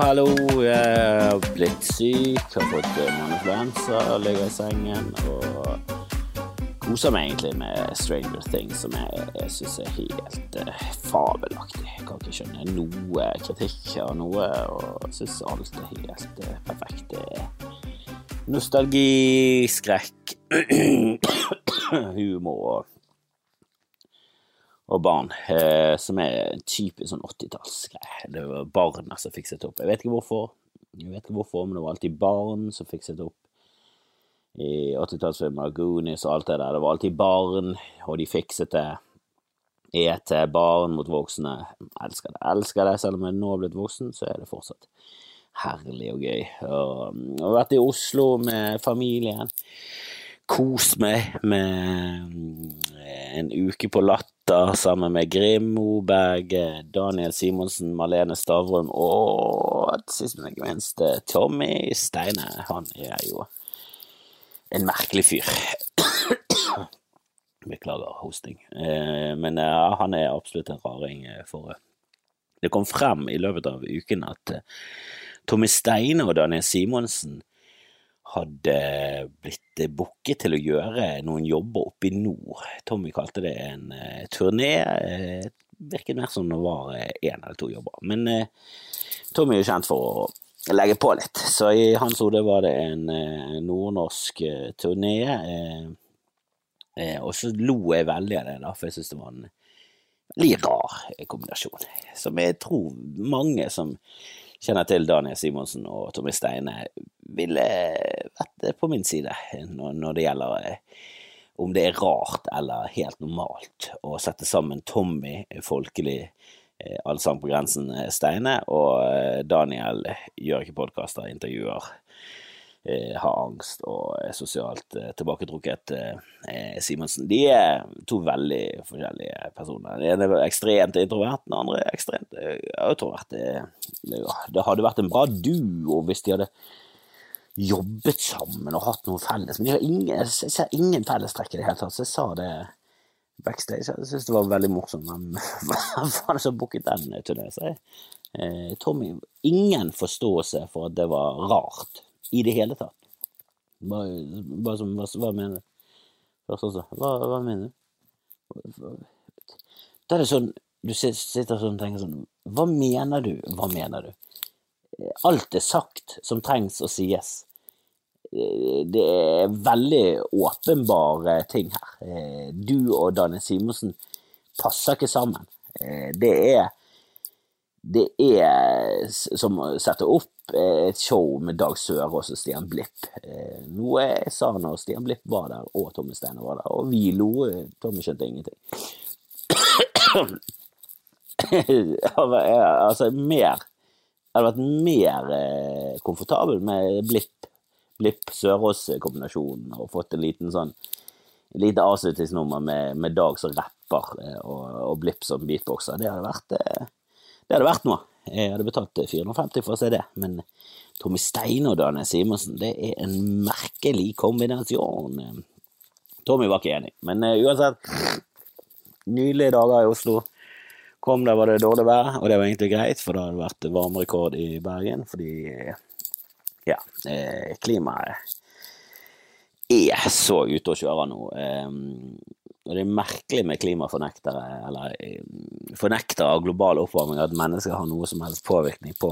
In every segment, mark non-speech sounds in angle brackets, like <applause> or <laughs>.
hallo. Jeg har blitt syk, har fått manuinfluensa, ligger i sengen og koser meg egentlig med Stranger Things, som jeg, jeg syns er helt uh, fabelaktig. Jeg kan ikke skjønne noe kritikk av noe, og syns alt er helt uh, perfekt. Er nostalgi, skrekk, <clears throat> humor og barn, eh, som er en typisk sånn 80-tallsgreie. Det var barna som fikset opp. Jeg vet ikke hvorfor, jeg vet ikke hvorfor, men det var alltid barn som fikset opp. I 80-tallsfilmer, Goonies og alt det der, det var alltid barn, og de fikset det. ET, barn mot voksne. Elsker det, elsker det. Selv om jeg nå har blitt voksen, så er det fortsatt herlig og gøy. Og, og vært i Oslo med familien kost meg med en uke på Latter sammen med Grim Moberg, Daniel Simonsen, Malene Stavrum og sist, men ikke minst Tommy Steine. Han er jo en merkelig fyr. Beklager hosting. Eh, men ja, han er absolutt en raring. For det kom frem i løpet av uken at Tommy Steine og Daniel Simonsen hadde blitt booket til å gjøre noen jobber oppe i nord. Tommy kalte det en uh, turné. Uh, virket mer som det var én uh, eller to jobber. Men uh, Tommy er jo kjent for å legge på litt, så i hans hode var det en nordnorsk turné. og så lo jeg veldig av det, da, for jeg syntes det var en litt rar kombinasjon. Som jeg tror mange som kjenner til Daniel Simonsen og Tommy Steine, ville vært på min side når det gjelder eh, om det er rart eller helt normalt å sette sammen Tommy, folkelig eh, allsang på grensen eh, Steine, og Daniel gjør ikke podkaster, intervjuer. Eh, har angst og er sosialt eh, tilbaketrukket. Eh, Simonsen. De er to veldig forskjellige personer. Den ene er ekstremt introvert, den andre er ekstremt autorovert. Det, det hadde vært en bra duo hvis de hadde jobbet sammen og hatt noe felles, men de har ingen, jeg ser ingen fellestrekk i det hele tatt, så jeg sa det backstage. Jeg syntes det var veldig morsomt, men <laughs> hva faen som booket den turneen? Tommy, ingen forståelse for at det var rart i det hele tatt. Bare, bare som, hva, hva, mener du? Først også, hva, hva mener du? Da er det sånn, du sitter sånn og tenker sånn, hva mener du, hva mener du? Alt er sagt som trengs å sies. Det er veldig åpenbare ting her. Du og Daniel Simonsen passer ikke sammen. Det er det er som å sette opp et show med Dag Sørås og Stian Blipp. Eh, noe jeg sa når Stian Blipp var der, og Tommy Steiner var der, og vi lo. Tommy skjønte ingenting. <coughs> altså, mer Jeg hadde vært mer eh, komfortabel med Blipp, Blipp Sørås-kombinasjonen og fått en liten sånn lite avslutningsnummer med, med Dag som rapper eh, og, og Blipp som beatboxer. Det hadde vært det hadde vært noe. Jeg hadde betalt 450 for å se det, men Tommy Steine og Daniel Simonsen, det er en merkelig kombinasjon. Tommy var ikke enig, men uh, uansett. Nydelige dager i Oslo. Kom der var det dårlig vær, og det var egentlig greit, for det hadde vært varmerekord i Bergen, fordi ja, eh, klimaet er så ute å kjøre nå. Og det er merkelig med klimafornektere, eller eh, fornektere av global oppvarming, at mennesker har noe som helst påvirkning på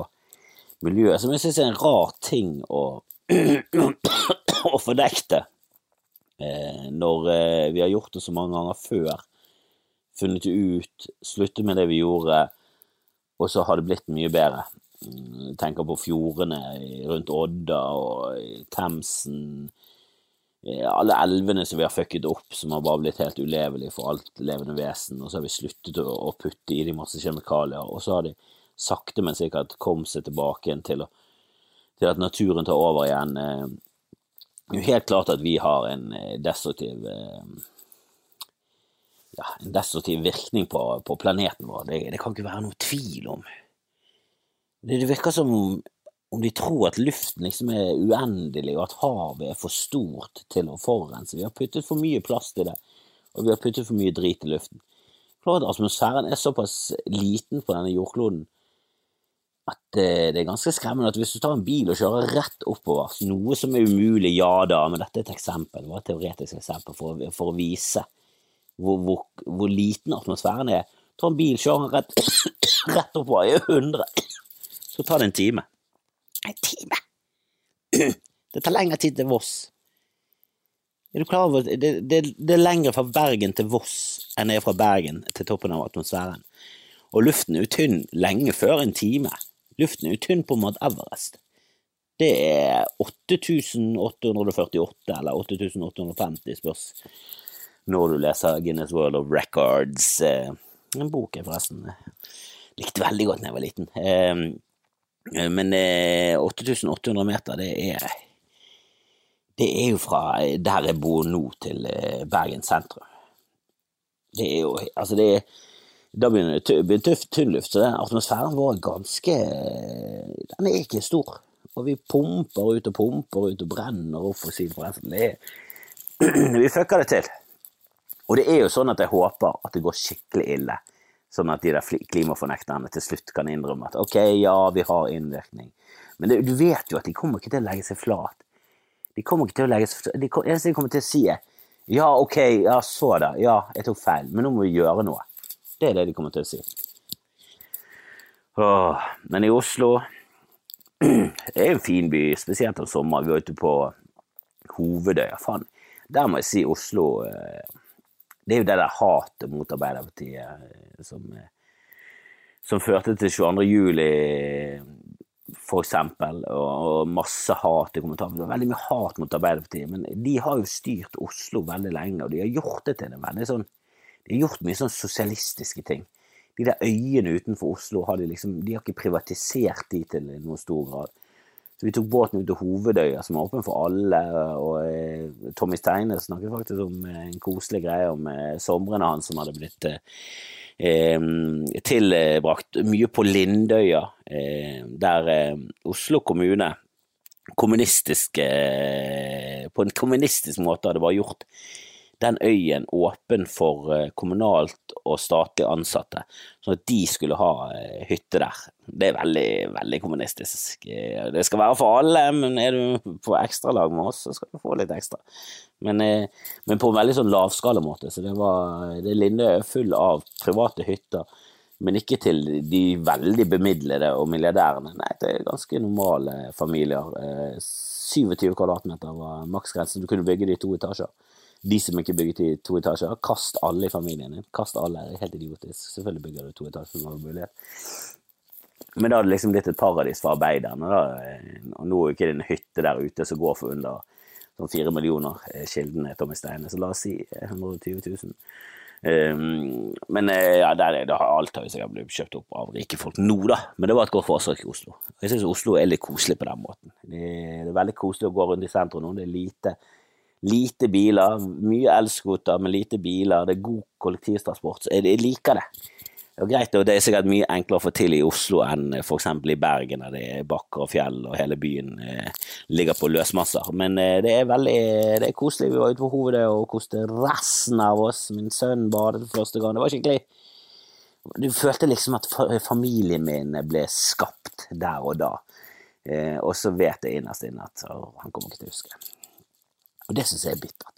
miljøet, som jeg synes er en rar ting å, <clears throat> å fornekte eh, når eh, vi har gjort det så mange ganger før, funnet det ut, sluttet med det vi gjorde, og så har det blitt mye bedre. Jeg tenker på fjordene rundt Odda og Themsen alle elvene som vi har fucket opp, som har bare blitt helt ulevelige for alt levende vesen, og så har vi sluttet å, putte i de masse kjemikalier, og så har de sakte, men sikkert kommet seg tilbake igjen til, til, at naturen tar over igjen. Eh, det er jo helt klart at vi har en eh, destruktiv ja, en destruktiv virkning på, på planeten vår. Det, det, kan ikke være noe tvil om. Det virker som om de tror at luften liksom er uendelig, og at havet er for stort til å forurense. Vi har puttet for mye plast i det, og vi har puttet for mye drit i luften. Klart at atmosfæren er såpass liten på denne jordkloden at det er ganske skremmende at hvis du tar en bil og kjører rett oppover, noe som er umulig, ja da, men dette er et eksempel, det var et teoretisk eksempel for, for å vise hvor, hvor, hvor, liten atmosfæren er. Ta en bil, kjører rett, <coughs> rett oppover i 100, så tar det en time. En time! <clears throat> Det tar lengre tid til Voss. Er du klar over det, det, det er lengre fra Bergen til Voss enn det er fra Bergen til toppen av atmosfæren. Og luften er utynn lenge før en time. Luften er utynn på Mount Everest. Det er 8848 eller 8850, spørs når du leser Guinness World of Records. Eh, en bok jeg forresten likte veldig godt da jeg var liten. Eh, men 8800 eh, meter, det er det er jo fra der jeg bor nå, til Bergen sentrum. Det er jo Altså, det er da begynner det tøff tynnluft, så atmosfæren vår er ganske Den er ikke stor. Og vi pumper ut og pumper ut og brenner opp fossil er. <clears throat> Vi fucker det til. Og det er jo sånn at jeg håper at det går skikkelig ille, sånn at de der klimafornekterne til slutt kan innrømme at ok, ja, vi har innvirkning. Men det, du vet jo at de kommer ikke til å legge seg flat. De kommer ikke til å legge seg flat. Det eneste de kommer til å si, er ja, ok, ja, så det, ja, jeg tok feil, men nå må vi gjøre noe. Det er det de kommer til å si. Åh, men i Oslo <clears throat> Det er en fin by, spesielt om sommeren. Vi var ute på Hovedøya. Faen, der må jeg si Oslo eh, Det er jo det der hatet mot Arbeiderpartiet eh, som, eh, som førte til 22. juli, for eksempel, og masse hat i kommentarene. Veldig mye hat mot Arbeiderpartiet, men de har jo styrt Oslo veldig lenge, og de har gjort det til en veldig sånn de har gjort mye sånn sosialistiske ting. De der øyene utenfor Oslo har de liksom De har ikke privatisert de til noen stor grad. Så vi tok båten ut til Hovedøya, som er åpen for alle, og eh, Tommy Steine snakket faktisk om eh, en koselig greie om eh, somrene hans som hadde blitt eh, tilbrakt mye på Lindøya, eh, der eh, Oslo kommune kommunistisk, på en kommunistisk måte hadde bare gjort den øyen åpen for eh, kommunalt og statlig ansatte, sånn at de skulle ha eh, hytte der. Det er veldig, veldig kommunistisk. Eh, det skal være for alle, men er du på ekstralag med oss, så skal du få litt ekstra. Men, men på en veldig sånn lavskalamåte. Så det var det Linde er full av private hytter, men ikke til de veldig bemidlede og milliardærene. Nei, det er ganske normale familier. 27 kvadratmeter var maksgrensen. Du kunne bygge det i to etasjer. De som ikke bygget i to etasjer, kast alle i familien din. Kast alle. Det er helt idiotisk. Selvfølgelig bygger du to etasjer når du har mulighet. Men da hadde det liksom blitt et paradis for arbeiderne. Da. Og nå er ikke det en hytte der ute som går for under sånn fire millioner, kildene kilden er Tommy Steine, så la oss si 120 000. Um, men eh, ja, der, det alt har jo sikkert blitt kjøpt opp av rike folk nå, da. Men det var et godt forsøk i Oslo. Jeg syns Oslo er litt koselig på den måten. Det, det er veldig koselig å gå rundt i sentrum nå. Det er lite Lite biler, mye elskoter, men lite biler. Det er god kollektivtransport. Så jeg liker det. Er greit, og det er sikkert mye enklere å få til i Oslo enn f.eks. i Bergen, der det er bakker og fjell og hele byen eh, ligger på løsmasser. Men eh, det er veldig det er koselig. Vi var ute på hovedet og koste resten av oss. Min sønn badet for første gang. Det var skikkelig Du følte liksom at familien min ble skapt der og da. Eh, og så vet jeg innerst inne at han kommer ikke til å huske. Og det syns jeg er bittert.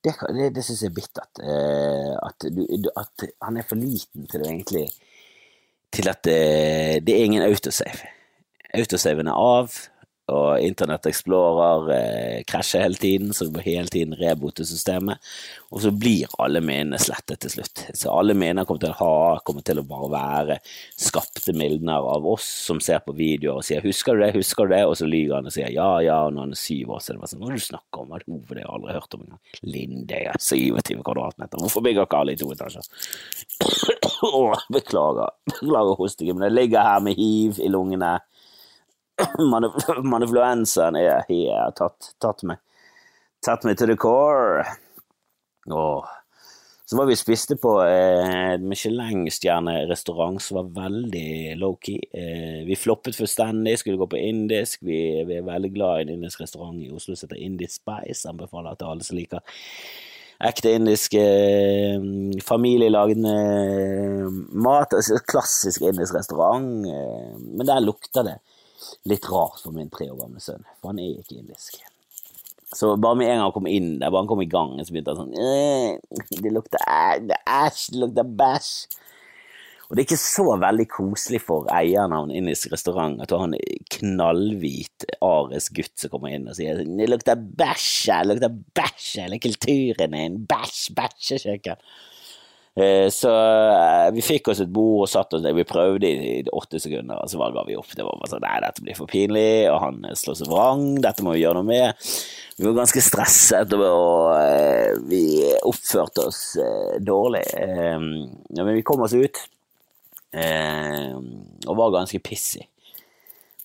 Det, det, det syns jeg er bittert. Eh, at, at, han er for liten til det egentlig Til at det, eh, det er ingen autosave. Autosaven er av, og Internett Explorer eh, krasjer hele tiden, så du må hele tiden rebote systemet. Og så blir alle minnene slettet til slutt. Så alle minner kommer til å ha, kommer til å bare være skapte mildner av oss som ser på videoer og sier 'husker du det', 'husker du det', og så lyver han og sier 'ja, ja', og når han er syv år, så er det bare sånn 'hva er det du snakker om', det har jeg aldri hørt om engang. Lindøya, 27 kvadratmeter, hvorfor bygger ikke alle i to etasjer? <coughs> beklager, beklager hostingen, men jeg ligger her med hiv i lungene <coughs> manifluensaen <coughs> er har tatt, tatt, meg tatt meg til the core. Åh. Så var vi spiste på eh, Michelin-stjernerestaurant som var veldig low-key. Eh, vi floppet fullstendig, skulle gå på indisk. Vi, vi, er veldig glad i en indisk restaurant i Oslo som heter Indie Spice. Anbefaler til alle som liker ekte indisk eh, familielagd eh, mat. Altså, klassisk indisk restaurant. Eh, men der lukter det litt rart for min tre år gamle sønn, for han er ikke indisk. Så bare med en gang han kom inn der, bare han kom i gang, så begynte han sånn «Øh, Det lukter æsj, det lukter bæsj. Og det er ikke så veldig koselig for eieren av en indisk restaurant at du har en knallhvit arisk gutt som kommer inn og sier det lukter bæsj her, det lukter bæsj hele kulturen din, bæsj, bæsjekjøkken. Eh, så eh, vi fikk oss et bord og satt oss der, vi prøvde i åtte sekunder, og så ga vi opp. Det var bare sånn, nei, dette blir for pinlig, og han slår seg vrang, dette må vi gjøre noe med. Vi var ganske stresset, og eh, vi oppførte oss dårlig. Men vi kom oss ut eh, og var ganske pissig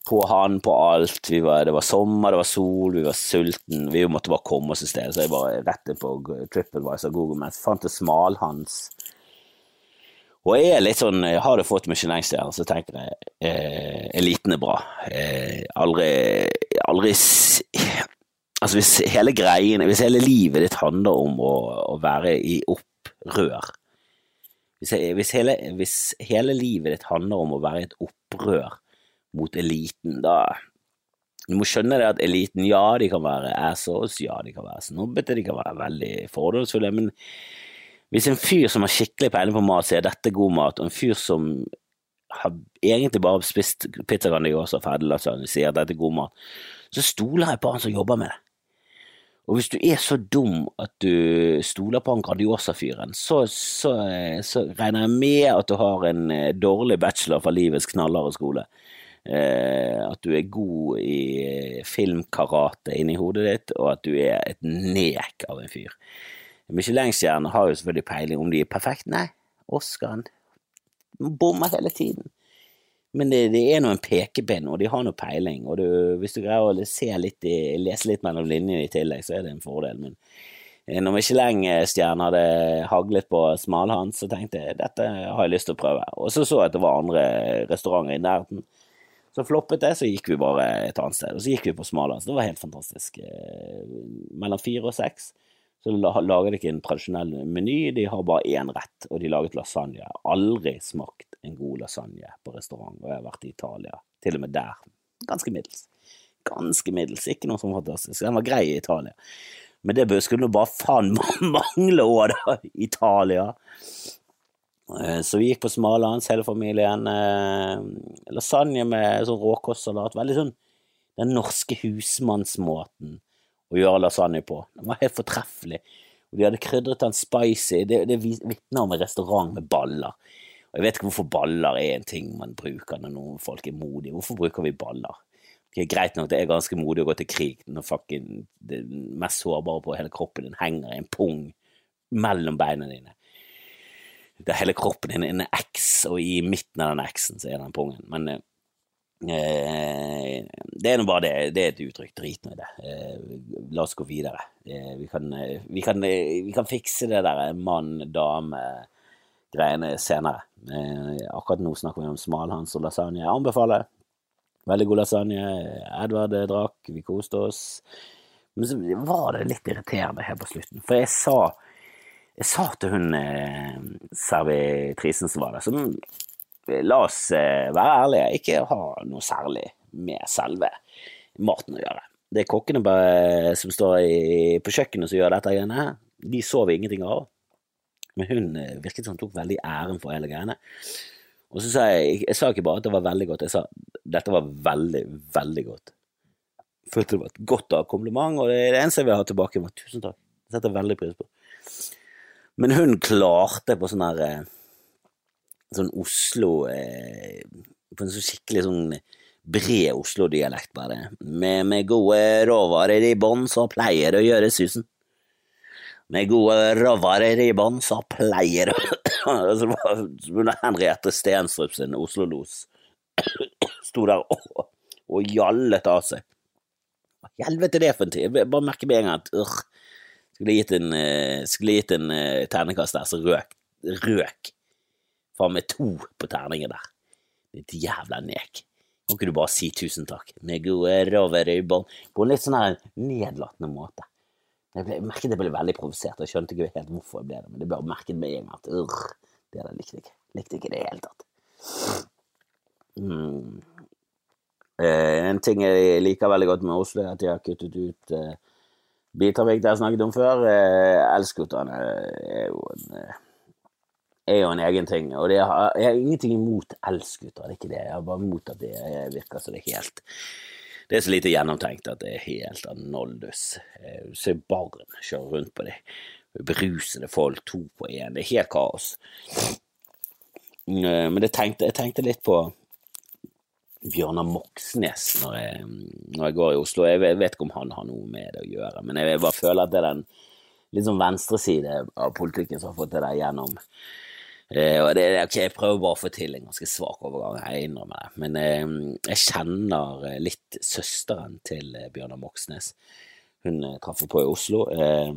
på han, på alt. Var, det var sommer, det var sol, vi var sulten. Vi måtte bare komme oss et sted, så jeg bare rett inn på TripAdvisor Google Maps, fant det smalhans. Og jeg er litt sånn, har du fått Michelin-stjerne, så tenker jeg eh, eliten er bra. Eh, aldri, aldri Altså hvis hele greien, hvis hele livet ditt handler om å, å være i opprør hvis, jeg, hvis, hele, hvis, hele, livet ditt handler om å være i et opprør mot eliten, da Du må skjønne det at eliten, ja, de kan være assholes, ja, de kan være snobbete, de kan være veldig fordomsfulle, men hvis en fyr som har skikkelig peiling på mat, sier dette er god mat, og en fyr som har egentlig bare spist pizza Grandiosa ferdig lasagne, sier at dette er god mat, så stoler jeg på han som jobber med det. Og hvis du er så dum at du stoler på han Grandiosa-fyren, så, så, så, regner jeg med at du har en eh, dårlig bachelor fra livets knallharde skole. Eh, at du er god i filmkarate inni hodet ditt, og at du er et nek av en fyr. Michelin-stjernene har jo selvfølgelig peiling om de er perfekte. Nei, Oscaren bommer hele tiden. Men det, det er nå en pekepinn, og de har nå peiling. Og du, hvis du greier å se litt i, lese litt mellom linjene i tillegg, så er det en fordel. Men eh, når Michelin-stjernen hadde haglet på smalhans, så tenkte jeg dette har jeg lyst til å prøve. Og så så jeg at det var andre restauranter i nærheten. Så floppet det, så gikk vi bare et annet sted. Og så gikk vi på smalhans. Det var helt fantastisk. Eh, mellom fire og seks så lager de ikke en tradisjonell meny, de har bare én rett, og de laget lasagne. Jeg har aldri smakt en god lasagne på restaurant, og jeg har vært i Italia, til og med der. Ganske middels. Ganske middels, ikke noe sånn fantastisk. Den var grei i Italia. Men det skulle nå bare faen <laughs> mangle òg, da! Italia. Eh, så vi gikk på Smalahans, hele familien. Eh, lasagne med sånn råkostsalat. Veldig sånn den norske husmannsmåten å gjøre lasagne på. Den var helt fortreffelig. Og de hadde krydret den spicy. Det, det vitner om en restaurant med baller. Og Jeg vet ikke hvorfor baller er en ting man bruker når noen folk er modige. Hvorfor bruker vi baller? Okay, greit nok, det er ganske modig å gå til krig når fucking det mest sårbare på hele kroppen din henger i en pung mellom beina dine. Det hele kroppen din er en X, og i midten av den X-en så er den pungen. Men eh, Eh, det er nå bare det. Det er et uttrykk. Drit nå i det. Eh, la oss gå videre. Eh, vi kan, vi kan, vi kan fikse det der mann-dame-greiene senere. Akkurat nå snakker vi om smalhans og lasagne. Jeg anbefaler. Veldig god lasagne. Edvard drakk, vi koste oss. Men så var det litt irriterende her på slutten, for jeg sa jeg sa til hun servitrisen som var der, som la oss eh, være ærlige, ikke ha noe særlig med selve maten å gjøre. Det er kokkene bare, som står i, på kjøkkenet som gjør dette greiene. De så vi ingenting av. Men hun eh, virket som hun tok veldig æren for hele greiene. Og så sa jeg, jeg sa ikke bare at det var veldig godt, jeg sa dette var veldig, veldig godt. Følte det var et godt kompliment, og det, det eneste jeg vil ha tilbake, var tusen takk. Det setter jeg veldig pris på. Men hun klarte på sånn her eh, sånn Oslo eh, På en sånn skikkelig sånn bred Oslo-dialekt, bare. Med, med, gode råvarer i bånn, så pleier det å gjøre susen. Med gode råvarer i bånn, så pleier det <coughs> Så var Henriette Stenstrup sin Oslo-los <coughs> sto der og, og gjallet av seg. Hva helvete er det for en tid? Jeg bare merker med en gang at uh, skulle gitt en, uh, skulle gitt en uh, terningkast der, så røk. Røk faen meg to på terningen der. Ditt jævla nek. Kan ikke du bare si tusen takk? Med råvarer i bånn. På en litt sånn her nedlatende måte. Jeg, ble, jeg merket jeg ble veldig provosert, og jeg skjønte ikke helt hvorfor jeg ble det, men det bare merket med en gang at urr, det der likte jeg ikke. Likte ikke det i det hele tatt. Mm. Eh, en ting jeg liker veldig godt med Oslo, er at de har kuttet ut eh, biltrafikk det jeg snakket om før. Eh, er jo en eh, er jo en egen ting, og har, jeg har ingenting imot elskuter, det er ikke det. Jeg har bare imot at det virker så det er helt Det er så lite gjennomtenkt at det er helt anoldus. Se Eh, ser barn kjøre rundt på det. Berusede folk, to på én. Det er helt kaos. Eh, men tenkte, jeg tenkte litt på Bjørnar Moxnes når jeg, når jeg, går i Oslo. Jeg vet ikke om han har noe med det å gjøre, men jeg bare føler at det er den litt sånn venstreside av politikken som har fått det der gjennom. Eh, og det, ok, Jeg prøver bare å få til en ganske svak overgang, jeg innrømmer det. Men eh, jeg kjenner litt søsteren til eh, Bjørnar Moxnes. Hun traff traff på i Oslo. Eh,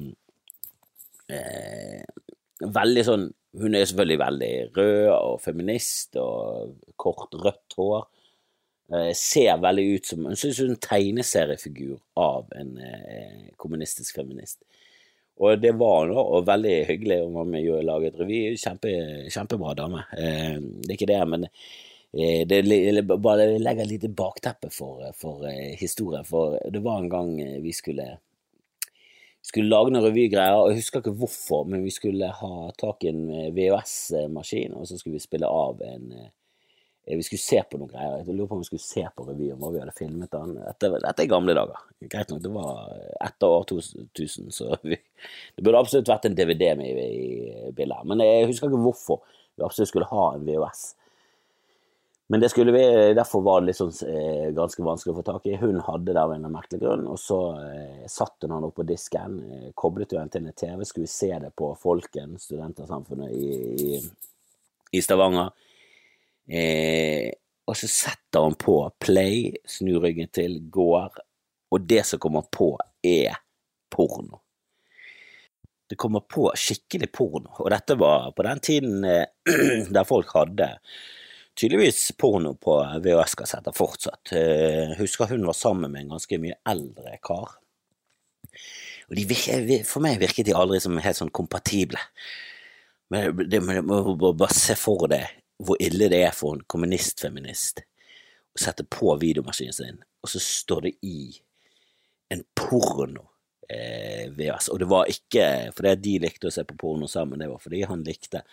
veldig sånn Hun er selvfølgelig veldig rød og feminist og kort, rødt hår. Eh, ser veldig ut som Hun synes hun er en tegneseriefigur av en eh, kommunistisk feminist. Og det var hun, og veldig hyggelig om var med i laget et revy. Kjempe, kjempebra dame. Eh, det er ikke det, men det bare legger et lite bakteppe for, for historien. For det var en gang vi skulle skulle lage noen revygreier, og jeg husker ikke hvorfor, men vi skulle ha tak i en VHS-maskin, og så skulle vi spille av en vi skulle se på noen greier. Jeg lurer på om vi skulle se på revyen hvor vi hadde filmet den. Dette, dette er gamle dager. Greit nok, det var etter år 2000, så vi, det burde absolutt vært en DVD med i, bildet. Men jeg husker ikke hvorfor vi absolutt skulle ha en VHS. Men det skulle vi, derfor var det eh, ganske vanskelig å få tak i. Hun hadde det av en merkelig grunn, og så eh, satte hun den opp på disken, eh, koblet den til en TV, skulle vi se det på Folken, Studentersamfunnet i, i, i Stavanger. Eh, og så setter han på play, snur ryggen til, går, og det som kommer på, er porno. Det kommer på skikkelig porno, og dette var på den tiden eh, <clears throat> der folk hadde tydeligvis porno på VHS-kassetter fortsatt. Eh, husker hun var sammen med en ganske mye eldre kar. Og de, for meg virket de aldri som helt sånn kompatible. Men det, må bare se for deg hvor ille det er for en kommunistfeminist å sette på videomaskinen sin, og så står det i en porno eh, VHS. Og det var ikke fordi de likte å se på porno sammen, det var fordi han likte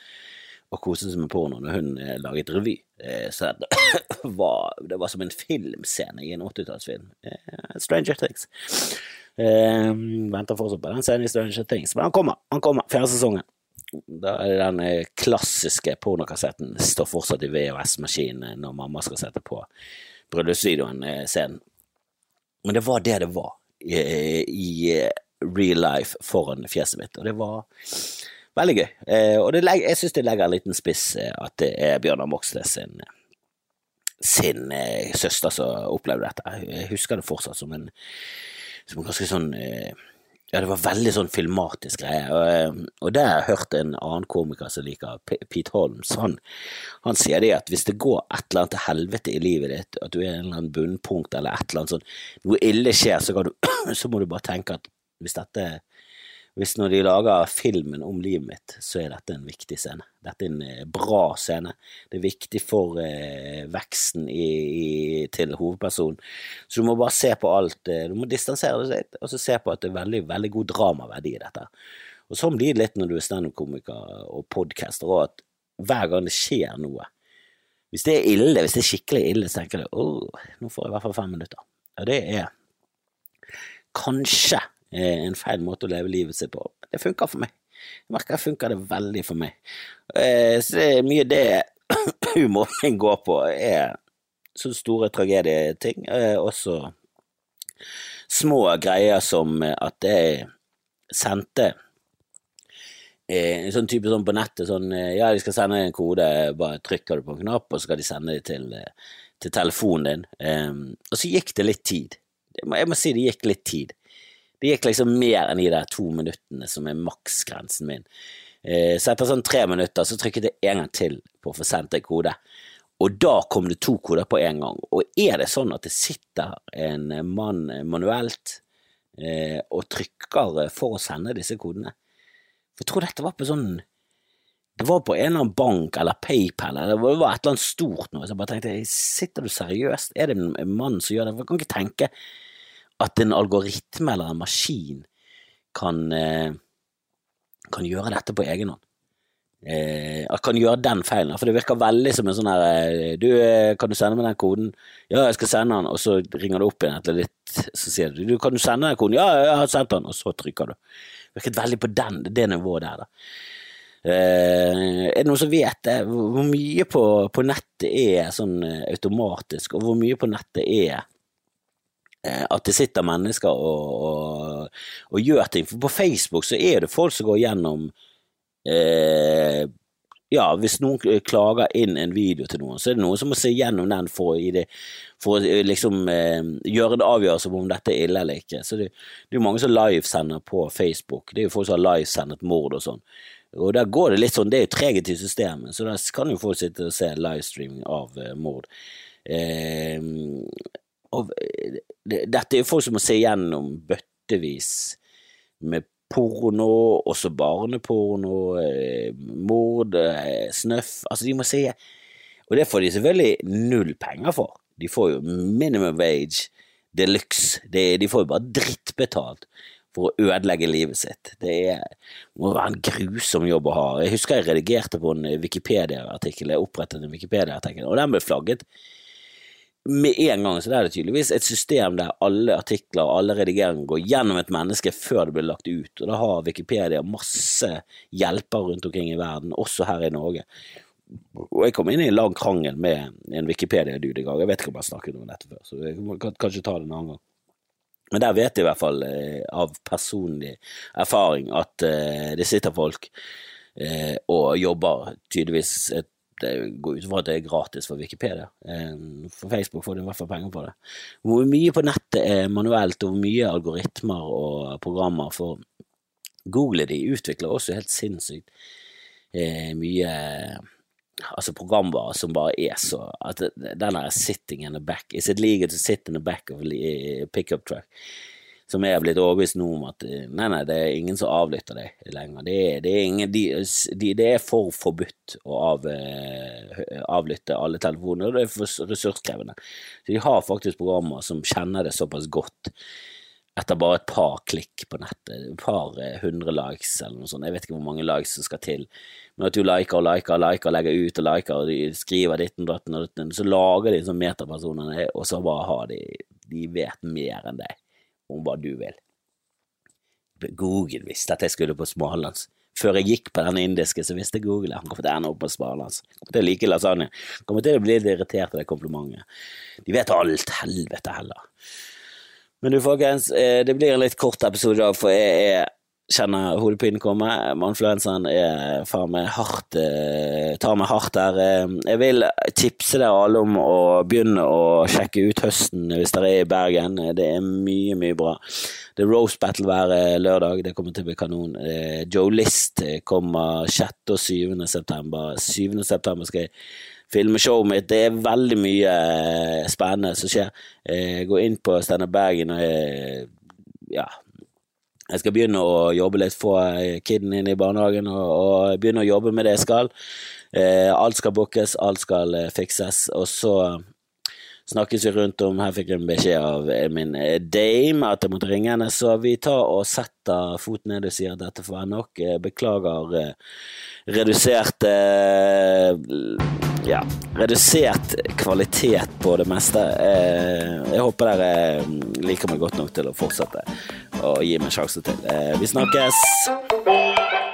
å kose seg med porno når hun eh, laget revy. Eh, så det <coughs> var, det var, som en filmscene i en 80-tallsfilm. Eh, Stranger Things. Venter fortsatt på den scenen i Stranger Things, men han kommer. Han kommer, fjerde sesongen. Den eh, klassiske pornokassetten står fortsatt i VHS-maskinen når mamma skal sette på bryllupsvideoen-scenen. Eh, Men det var det det var i, i real life foran fjeset mitt, og det var veldig gøy. Eh, og det, jeg syns det legger en liten spiss at det er Bjørnar Moxnes sin, sin søster som opplevde dette. Jeg husker det fortsatt som en, som en ganske sånn ja, det var veldig sånn filmatisk greie, og, eh, og det har jeg hørt en annen komiker som liker Pete Holmes, han, han, sier det at hvis det går et eller annet til helvete i livet ditt, at du er en eller annen bunnpunkt eller et eller annet sånn, noe ille skjer, så, du, <clears throat> så må du bare tenke at hvis dette hvis når de lager filmen om livet mitt, så er dette en viktig scene. Dette er en eh, bra scene. Det er viktig for eh, veksten i, i, til hovedpersonen. Så du må bare se på alt. Eh, du må distansere deg litt, og så se på at det er veldig, veldig god dramaverdi i dette. Og sånn blir det litt når du er standup-komiker og podcaster, og at hver gang det skjer noe Hvis det er ille, hvis det er skikkelig ille, så tenker du åh, nå får jeg i hvert fall fem minutter. Og det er kanskje en feil måte å leve livet sitt på. Det funker for meg. Jeg merker det funker det veldig for meg. Eh, så mye det <clears throat> humoren min går på, er så store tragedieting. Eh, også små greier som at jeg sendte en sånn type sånn på nettet sånn Ja, de skal sende en kode, bare trykker du på en knapp, og så skal de sende det til, til telefonen din. Og så gikk det litt tid. Jeg må, jeg må, si det gikk litt tid. Det gikk liksom mer enn de der to minuttene som er maksgrensen min. Eh, så etter sånn tre minutter så trykket jeg en gang til på å få sendt en kode. Og da kom det to koder på en gang. Og er det sånn at det sitter en mann manuelt eh, og trykker for å sende disse kodene. Jeg tror dette var på sånn Det var på en eller annen bank eller PayPal eller det var et eller annet stort noe. Så jeg bare tenkte sitter du seriøst? Er det en mann som gjør det? For jeg kan ikke tenke at en algoritme eller en maskin kan, eh, kan gjøre dette på egen hånd. Eh, kan gjøre den feilen, for det virker veldig som en sånn her eh, Du, eh, kan du sende meg den koden? Ja, jeg skal sende den, og så ringer du opp igjen etter litt, så sier du du, kan du sende den koden? Ja, jeg har sendt den, og så trykker du. Virket veldig på den, det nivået der, da. Eh, er det noen som vet det? Hvor mye på, på nettet er sånn automatisk, og hvor mye på nettet er at det sitter mennesker og, og, og, gjør ting. For på Facebook så er det folk som går gjennom eh, ja, hvis noen klager inn en video til noen, så er det noen som må se gjennom den for, det, for å liksom eh, gjøre en avgjørelse om dette er ille eller ikke. Så det, det er jo mange som livesender på Facebook. Det er jo folk som har livesendet mord og sånn. Og der går det litt sånn, det er jo treghet i systemet, så da kan jo folk sitte og se livestreaming av eh, mord. Eh, og det, dette er jo folk som må se gjennom bøttevis med porno, også barneporno, eh, mord, eh, snøff Altså, de må se Og det får de selvfølgelig null penger for. De får jo minimum wage de luxe. De får jo bare drittbetalt for å ødelegge livet sitt. Det er, må være en grusom jobb å ha. Jeg husker jeg redigerte på en Wikipedia-artikkel, jeg opprettet en Wikipedia-artikkel, og den ble flagget med en gang. Så det er det tydeligvis et system der alle artikler og alle redigeringer går gjennom et menneske før det blir lagt ut, og da har Wikipedia masse hjelper rundt omkring i verden, også her i Norge. Og jeg kom inn i en lang krangel med en Wikipedia-dude i gang, jeg vet ikke om jeg har snakket om dette før, så jeg kan kanskje ta det en annen gang. Men der vet jeg i hvert fall eh, av personlig erfaring at eh, det sitter folk eh, og jobber tydeligvis et, Det går ut fra at det er gratis for Wikipedia. Eh, for Facebook får du i hvert fall penger på det. Hvor mye på nettet er manuelt, og hvor mye algoritmer og programmer for Google de utvikler også helt sinnssykt eh, mye altså programvare som bare er så at Den der sitting in the back Is it legal to sit in the back of a pickup truck? Som er blitt overbevist nå om at nei, nei, det er ingen som avlytter deg lenger. Det det er, ingen, de, de, det er for forbudt å av, avlytte alle telefoner, og det er for ressurskrevende. Så de har faktisk programmer som kjenner det såpass godt etter bare et par klikk på nettet, et par eh, hundre likes eller noe sånt, jeg vet ikke hvor mange likes som skal til, men at du liker og liker og liker og legger ut og liker og de skriver ditten, og datten, så lager de sånn metapersoner, og så bare har de De vet mer enn deg om hva du vil. Google visste at jeg skulle på Smålands. Før jeg gikk på den indiske, så visste Google at han kom til å ende opp på Smålands. Kommer til å like lasagne. Kommer til å bli litt irritert av det komplimentet. De vet alt, helvete heller. Men du, folkens, eh, det blir en litt kort episode i dag, for jeg er kjenner hodepinen komme. Manfluensaen er meg hardt eh, tar meg hardt der. Eh, jeg vil tipse dere alle om å begynne å sjekke ut høsten hvis dere er i Bergen. Det er mye, mye bra. Det er Rose Battle hver lørdag. Det kommer til å bli kanon. Joe List kommer 6. og 7. september. 7. september skal jeg filmeshowet mitt. Det er veldig mye eh, spennende som skjer. Eh, går inn på Steinar Bergen og ja, jeg skal begynne å jobbe litt, få kiden inn i barnehagen og, og begynne å jobbe med det jeg skal. Eh, alt skal bookes, alt skal fikses, og så snakkes vi rundt om Her fikk jeg en beskjed av min dame at jeg måtte ringe henne, så vi tar og setter foten ned og sier at dette får være nok. Beklager redusert ja, redusert kvalitet på det meste. Eh, jeg håper dere liker meg godt nok til å fortsette å gi meg sjanse til. Eh, vi snakkes!